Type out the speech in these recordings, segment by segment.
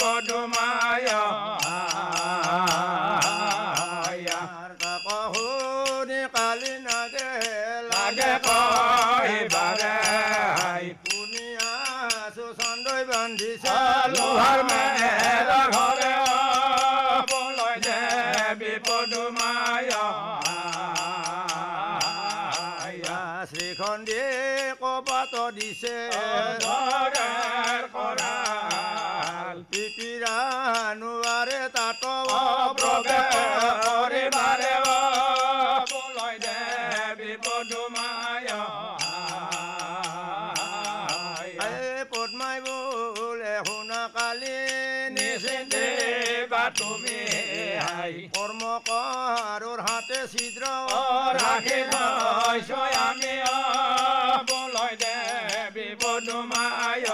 পদুমায়। শুনি কালি নাগে লাগে কয় বাৰে। শুনি আছো চন্দৈ বান্ধিছে। লোহাৰ মেৰ ঘৰে বোলৈ দেৱী পদুমায় শ্ৰীখন দিয়ে কপাত দিছে। এই পদ্মাই বোলে শুনা কালি নিচিন্তে বা তুমি আই কৰ্মকাৰৰ হাতে ছিদ্ৰ ৰাখি আমি বলয় দেৱী পদুমায়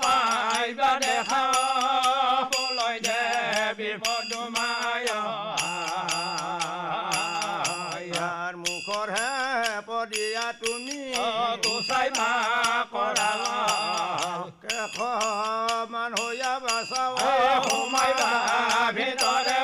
পাইবা দেখা বোলৈ দেৱী পদুমায় ইয়াৰ মুখৰ হে পদিয়া তুমি গোসাই মা কৰাল কেশ মান হৈয়া বাচাও সোমাইবা ভিতৰে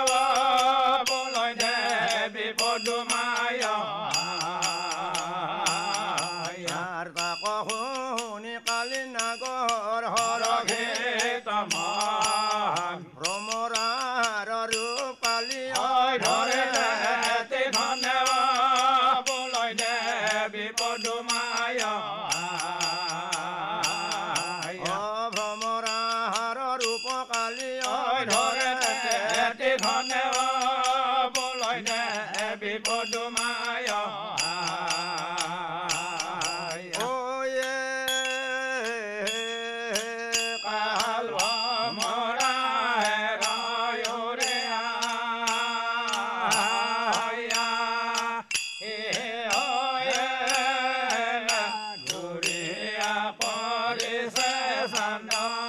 南。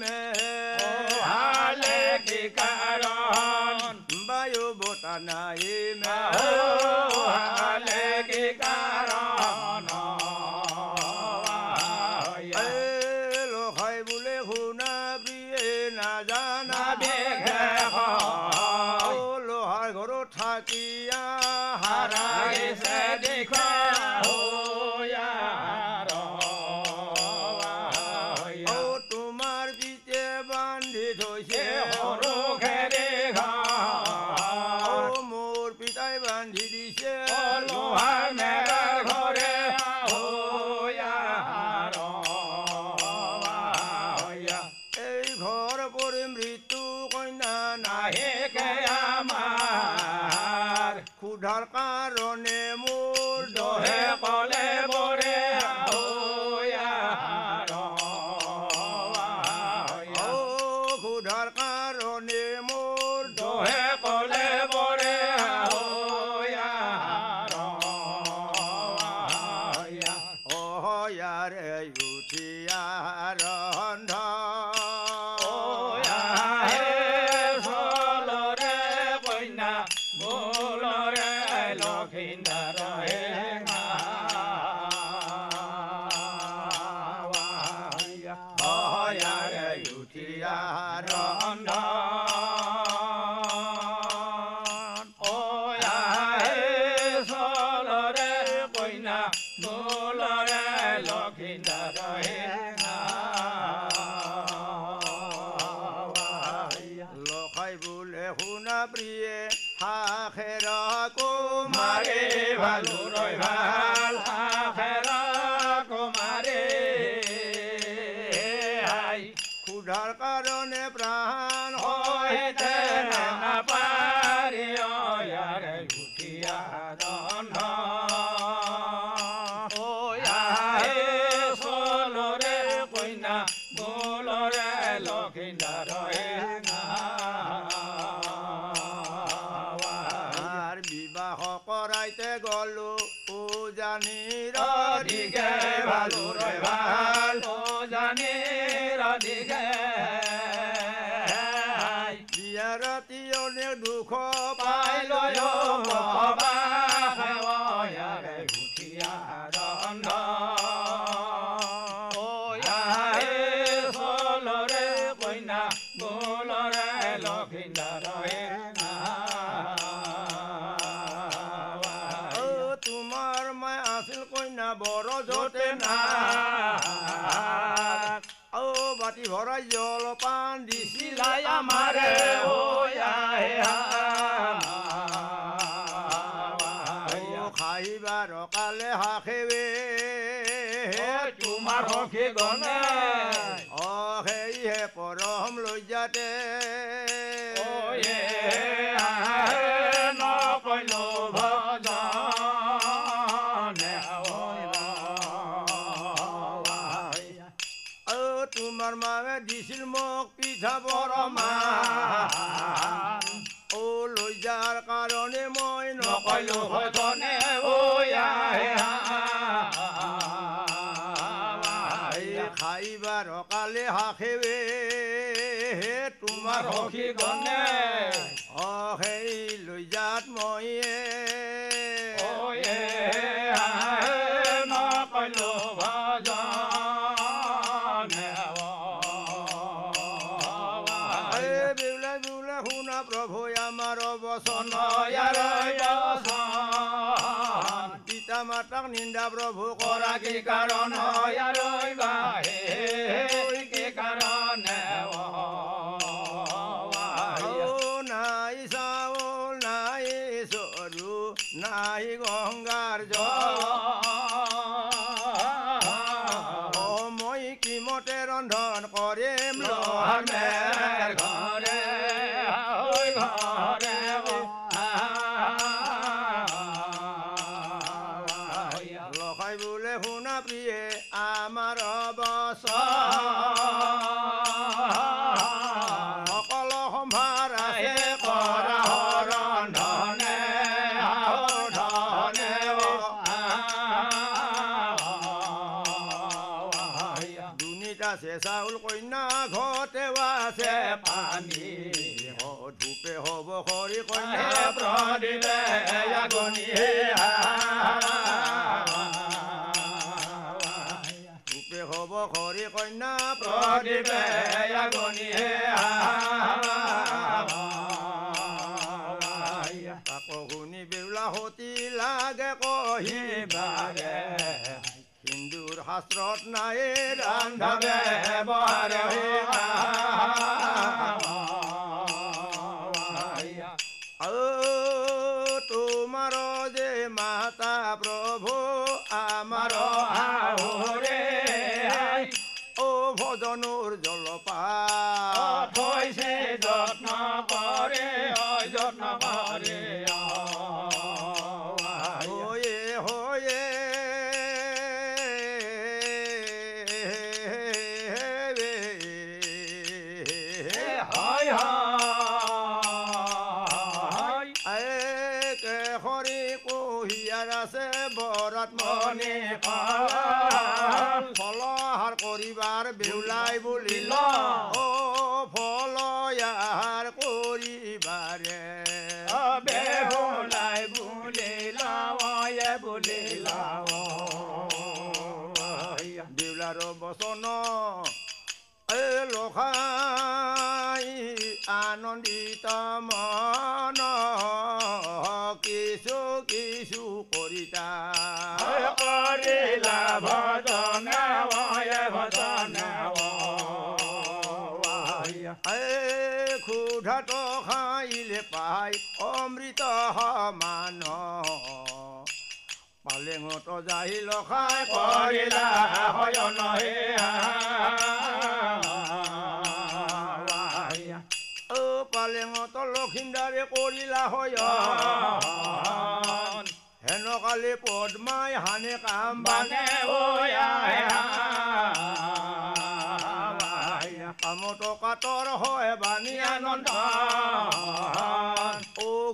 ne um 你的 Guthia রন্ধ ule huna prie ha jera kumare valuroi val জানি রে ভালো ভৰাই জলপান দিছিল চিলাই আমাৰে ঐ আহে অ, খাইবাৰ কালে হাখেৱে তোমাৰ সখী গণে অ সেয়ে পৰম লজ্জাতে ঐ কালে হাখেৱে তোমাৰ তোমাৰ সখী গণে অ সেই লজ্জাত মইয়ে নকৈলো নিন্দা প্ৰভু কৰা কি কাৰণ কি আছে পানী। ধূপে হ'ব খৰি কন্যা প্ৰদিলে আগুনি। ধূপে হ'ব খৰি কন্যা প্ৰদীপে আগুনি। তাকো শুনি বেউলা সতী লাগে কহি বাগে। হিন্দুৰ শাস্ত্ৰত নাই ৰান্ধবে ৰান্ধবে হয় হয় একে হৰি কুহিয়াৰ আছে বৰাত পাল। ফলহাৰ কৰিবাৰ বেউলাই বুলিল অ ফলয়াৰ কৰিবাৰে। বেহুলাই বুলিলা য়ে বুলিলা দেউলাৰ বচন এ লখাই আনন্দিত মন কিছু কিছু কৰিতা। কৰিলা ভজন ভজন ক্ষুধাত খাইলে পাই অমৃত সমান। পালেঙত যাই লখাই কৰিলা হয়ন হে অ পালেঙত লক্ষিন্দাৰে কৰিলা হয় হেনকালে পদ্মাই হানে কাম বানে কামত কাতৰ হয় বাণী আনন্দ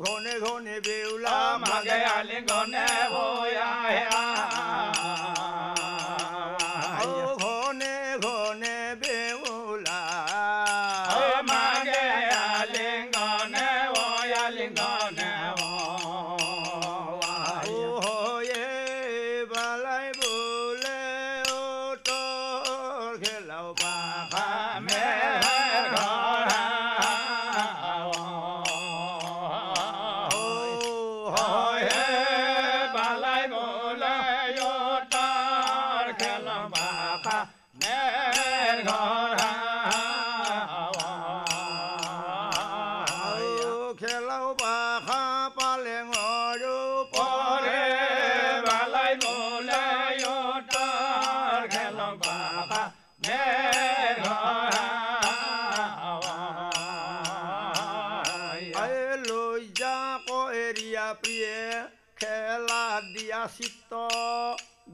ঘনে ঘনে বেউলা মাগে আলিংগনে ও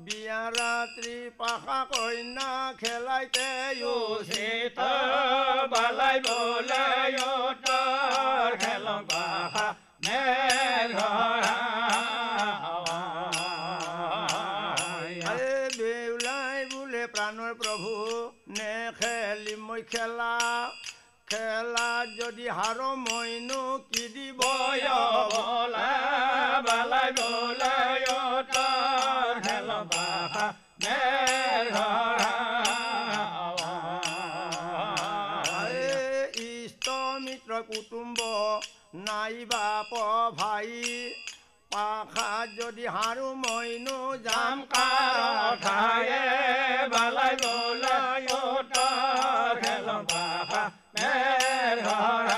বিয়া ৰাত্ৰি পাখা কইনা খেলাইতে সীত বালাই বোলে খেল আই বেউলাই বোলে প্ৰাণৰ প্ৰভু নেখেলি মই খেলা খেলা যদি হাৰ মইনো কি দিব? বালাই খেল ইষ্ট মিত্ৰ কুটুম্ব নাইবা প ভাই পাখা যদি হাৰো মইনো যাম কাৰ ঠায়ে? বালাই খেল বাখা মেৰ ঘৰ